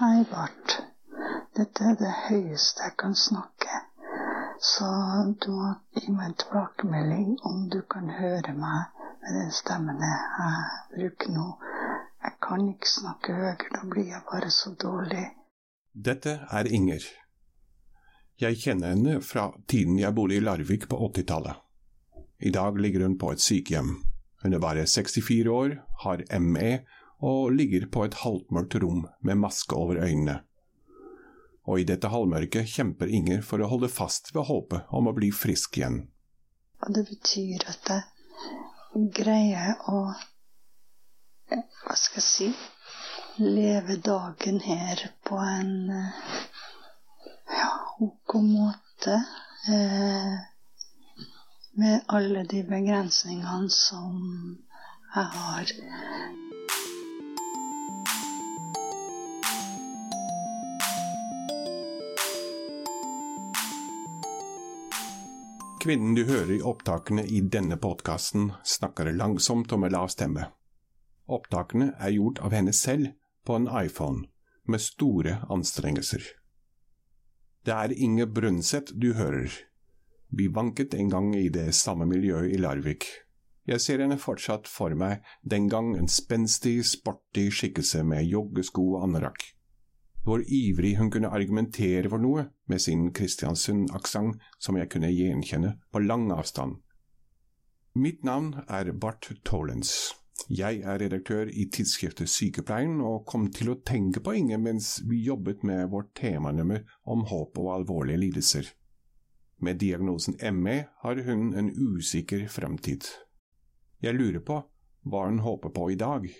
Hei, Bart. Dette er det høyeste jeg kan snakke. Så du må gi meg en tilbakemelding om du kan høre meg med den stemmen jeg bruker nå. Jeg kan ikke snakke høyere, da blir jeg bare så dårlig. Dette er Inger. Jeg kjenner henne fra tiden jeg bodde i Larvik på 80-tallet. I dag ligger hun på et sykehjem. Hun er bare 64 år, har ME og ligger på et halvmørkt rom med maske over øynene. Og i dette halvmørket kjemper Inger for å holde fast ved håpet om å bli frisk igjen. Og det betyr at jeg greier å Hva skal jeg si Leve dagen her på en ja, ok måte. Eh, med alle de begrensningene som jeg har. Kvinnen du hører i opptakene i denne podkasten, snakker langsomt og med lav stemme. Opptakene er gjort av henne selv på en iPhone, med store anstrengelser. Det er Inge Brønseth du hører. Vi vanket en gang i det samme miljøet i Larvik. Jeg ser henne fortsatt for meg, den gang en spenstig, sporty skikkelse med joggesko og anorakk. Hvor ivrig hun kunne argumentere for noe med sin Kristiansund-aksent som jeg kunne gjenkjenne på lang avstand. Mitt navn er Bart Tollens. Jeg er redaktør i tidsskriftet Sykepleien, og kom til å tenke på Inge mens vi jobbet med vårt temanummer om håp og alvorlige lidelser. Med diagnosen ME har hun en usikker fremtid. Jeg lurer på hva hun håper på i dag.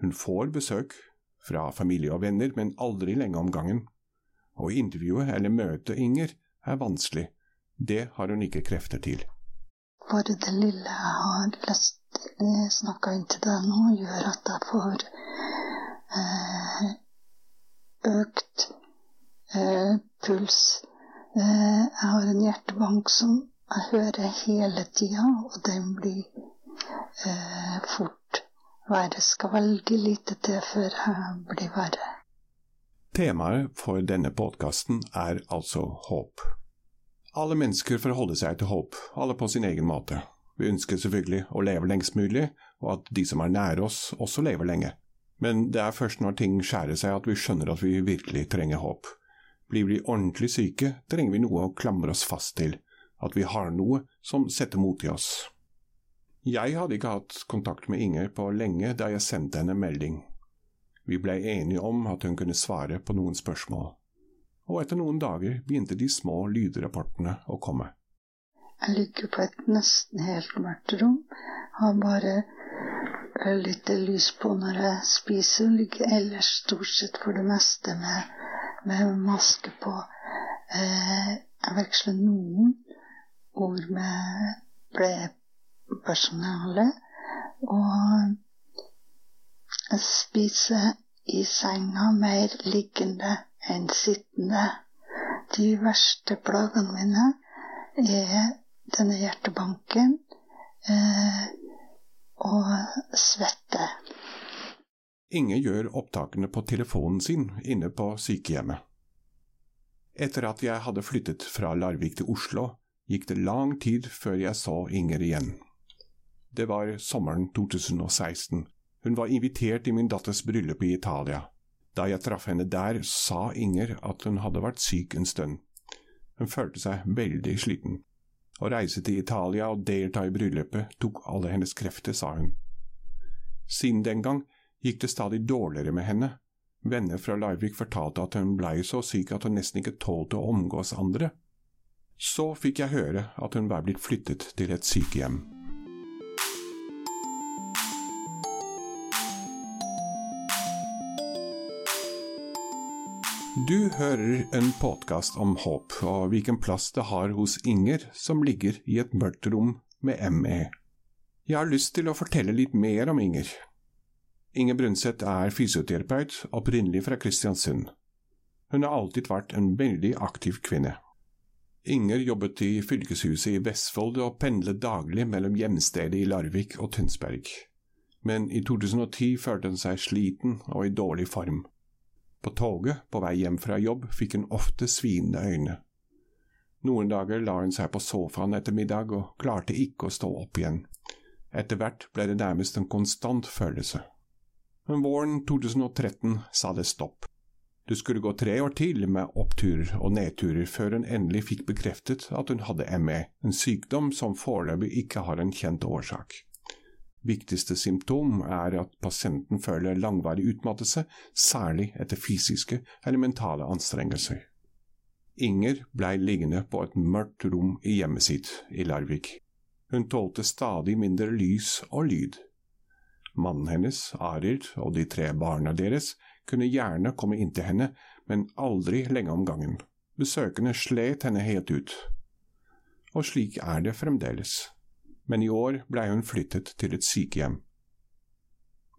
Hun får besøk, fra familie og venner, men aldri lenge om gangen. Å intervjue eller møte Inger er vanskelig, det har hun ikke krefter til. Bare det lille jeg har lest, eh, snakka inn til deg nå, gjør at jeg får eh, økt eh, puls. Eh, jeg har en hjertebank som jeg hører hele tida, og den blir eh, fort verre. Skal veldig lite til før jeg blir verre. Temaet for denne podkasten er altså håp. Alle mennesker forholder seg til håp, alle på sin egen måte. Vi ønsker selvfølgelig å leve lengst mulig, og at de som er nære oss også lever lenge. Men det er først når ting skjærer seg at vi skjønner at vi virkelig trenger håp. Blir vi ordentlig syke, trenger vi noe å klamre oss fast til, at vi har noe som setter mot i oss. Jeg hadde ikke hatt kontakt med Inger på lenge da jeg sendte henne melding. Vi blei enige om at hun kunne svare på noen spørsmål, og etter noen dager begynte de små lydrapportene å komme. Jeg ligger på et nesten helt mørkt rom, har bare litt lys på når jeg spiser, ligger ellers stort sett for det meste med, med maske på. Eh, jeg veksler noen ord med pleie personalet. Og spise i senga mer liggende enn sittende. De verste plagene mine er denne hjertebanken eh, og svette. Inge gjør opptakene på telefonen sin inne på sykehjemmet. Etter at jeg hadde flyttet fra Larvik til Oslo, gikk det lang tid før jeg så Inger igjen. Det var sommeren 2016. Hun var invitert i min datters bryllup i Italia. Da jeg traff henne der, sa Inger at hun hadde vært syk en stund. Hun følte seg veldig sliten. Å reise til Italia og delta i bryllupet tok alle hennes krefter, sa hun. Siden den gang gikk det stadig dårligere med henne. Venner fra Larvik fortalte at hun blei så syk at hun nesten ikke tålte å omgås andre. Så fikk jeg høre at hun var blitt flyttet til et sykehjem. Du hører en podkast om håp og hvilken plass det har hos Inger som ligger i et mørkt rom med ME. Jeg har lyst til å fortelle litt mer om Inger. Inger Brunseth er fysioterapeut, opprinnelig fra Kristiansund. Hun har alltid vært en veldig aktiv kvinne. Inger jobbet i fylkeshuset i Vestfold og pendlet daglig mellom hjemstedet i Larvik og Tønsberg. Men i 2010 følte hun seg sliten og i dårlig form. På toget på vei hjem fra jobb fikk hun ofte svinende øyne. Noen dager la hun seg på sofaen etter middag og klarte ikke å stå opp igjen. Etter hvert ble det nærmest en konstant følelse. Men våren 2013 sa det stopp. Det skulle gå tre år til med oppturer og nedturer før hun endelig fikk bekreftet at hun hadde ME, en sykdom som foreløpig ikke har en kjent årsak. Viktigste symptom er at pasienten føler langvarig utmattelse, særlig etter fysiske eller mentale anstrengelser. Inger blei liggende på et mørkt rom i hjemmet sitt i Larvik. Hun tålte stadig mindre lys og lyd. Mannen hennes, Arild, og de tre barna deres kunne gjerne komme inn til henne, men aldri lenge om gangen. Besøkende slet henne helt ut. Og slik er det fremdeles men i år blei hun flyttet til et sykehjem.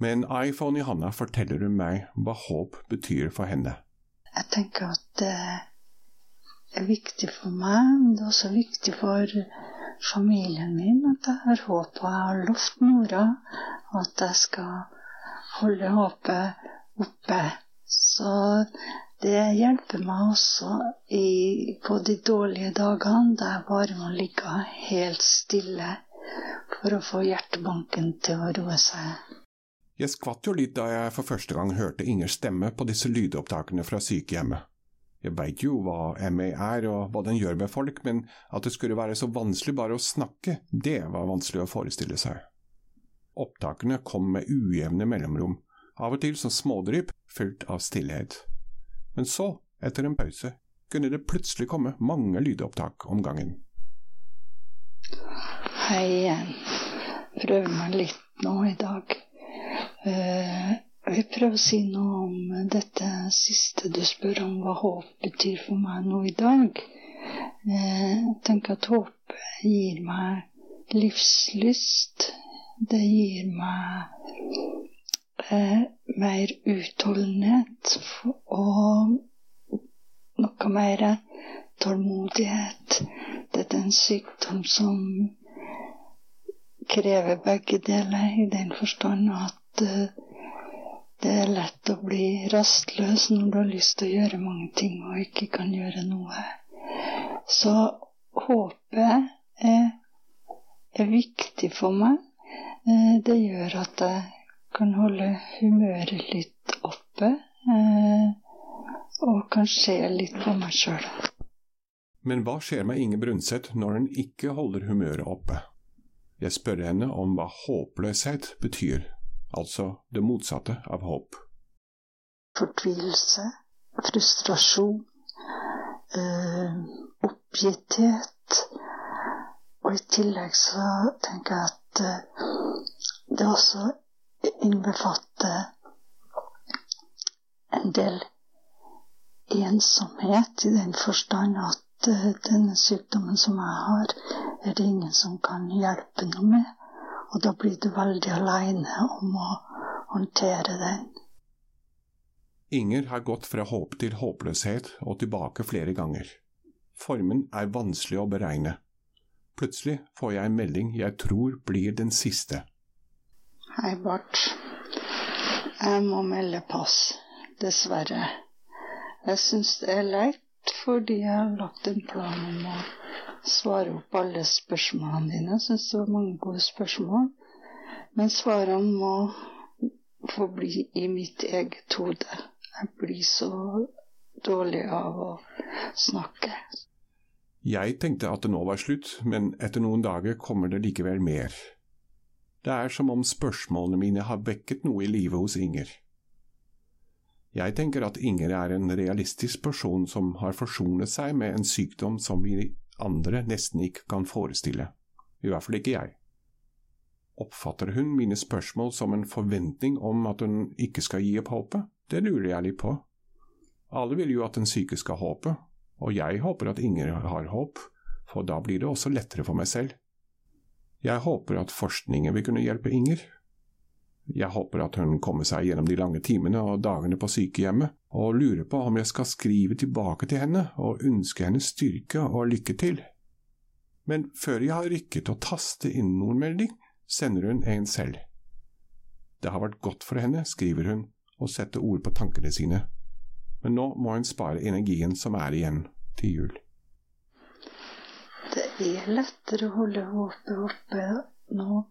Med en iPhone i handa forteller hun meg hva håp betyr for henne. Jeg tenker at det er viktig for meg, men det er også viktig for familien min at jeg har håp. Og jeg har lovt Nora at jeg skal holde håpet oppe. Så det hjelper meg også i, på de dårlige dagene der jeg bare må ligge helt stille for å få hjertebanken til å roe seg. Jeg skvatt jo litt da jeg for første gang hørte Ingers stemme på disse lydopptakene fra sykehjemmet. Jeg veit jo hva MA er og hva den gjør med folk, men at det skulle være så vanskelig bare å snakke, det var vanskelig å forestille seg. Opptakene kom med ujevne mellomrom, av og til som smådrypp fylt av stillhet. Men så, etter en pause, kunne det plutselig komme mange lydopptak om gangen. Hei. Prøver meg litt nå i dag. Jeg vil prøve å si noe om dette siste du spør om hva håp betyr for meg nå i dag. Uh, jeg tenker at håp gir meg livslyst. Det gir meg uh, mer utholdenhet og noe mer tålmodighet. Dette er en sykdom som krever begge deler, i den forstand at uh, det er lett å bli rastløs når du har lyst til å gjøre mange ting og ikke kan gjøre noe. Så håpet er, er viktig for meg. Uh, det gjør at jeg kan holde humøret litt oppe. Uh, og kan se litt på meg sjøl. Men hva skjer med Inge Brunset når hun ikke holder humøret oppe? Jeg spør henne om hva håpløshet betyr, altså det motsatte av håp. Fortvilelse, frustrasjon, øh, oppgitthet. Og i tillegg så tenker jeg at øh, det også innbefatter en del ensomhet i den forstand at denne sykdommen som jeg har, er det ingen som kan hjelpe noe med. Og da blir du veldig aleine om å håndtere den. Inger har gått fra håp til håpløshet og tilbake flere ganger. Formen er vanskelig å beregne. Plutselig får jeg en melding jeg tror blir den siste. Hei, Bart. Jeg må melde pass, dessverre. Jeg syns det er leit fordi jeg har lagt en plan om å svare opp alle spørsmålene dine. Jeg syns det var mange gode spørsmål. Men svarene må få bli i mitt eget hode. Jeg blir så dårlig av å snakke. Jeg tenkte at det nå var slutt, men etter noen dager kommer det likevel mer. Det er som om spørsmålene mine har vekket noe i livet hos Inger. Jeg tenker at Inger er en realistisk person som har forsonet seg med en sykdom som vi andre nesten ikke kan forestille, i hvert fall ikke jeg. Oppfatter hun mine spørsmål som en forventning om at hun ikke skal gi opp håpet? Det lurer jeg litt på. Alle vil jo at den syke skal håpe, og jeg håper at Inger har håp, for da blir det også lettere for meg selv. Jeg håper at forskningen vil kunne hjelpe Inger, jeg håper at hun kommer seg gjennom de lange timene og dagene på sykehjemmet, og lurer på om jeg skal skrive tilbake til henne og ønske henne styrke og lykke til. Men før jeg har rykket å taste inn noen melding, sender hun en selv. Det har vært godt for henne, skriver hun og setter ord på tankene sine. men nå må hun spare energien som er igjen, til jul. Det er lettere å holde håpet oppe nå,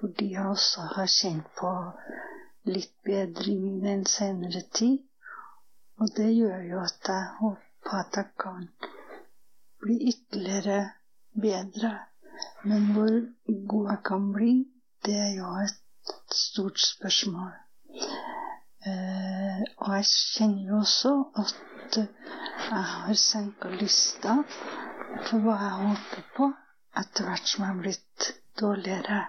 fordi jeg også har kjent på litt bedring i den senere tid. Og det gjør jo at jeg håper at jeg kan bli ytterligere bedre. Men hvor god jeg kan bli, det er jo et stort spørsmål. Eh, og jeg kjenner jo også at jeg har senka lista for hva jeg håper på etter hvert som jeg har blitt dårligere.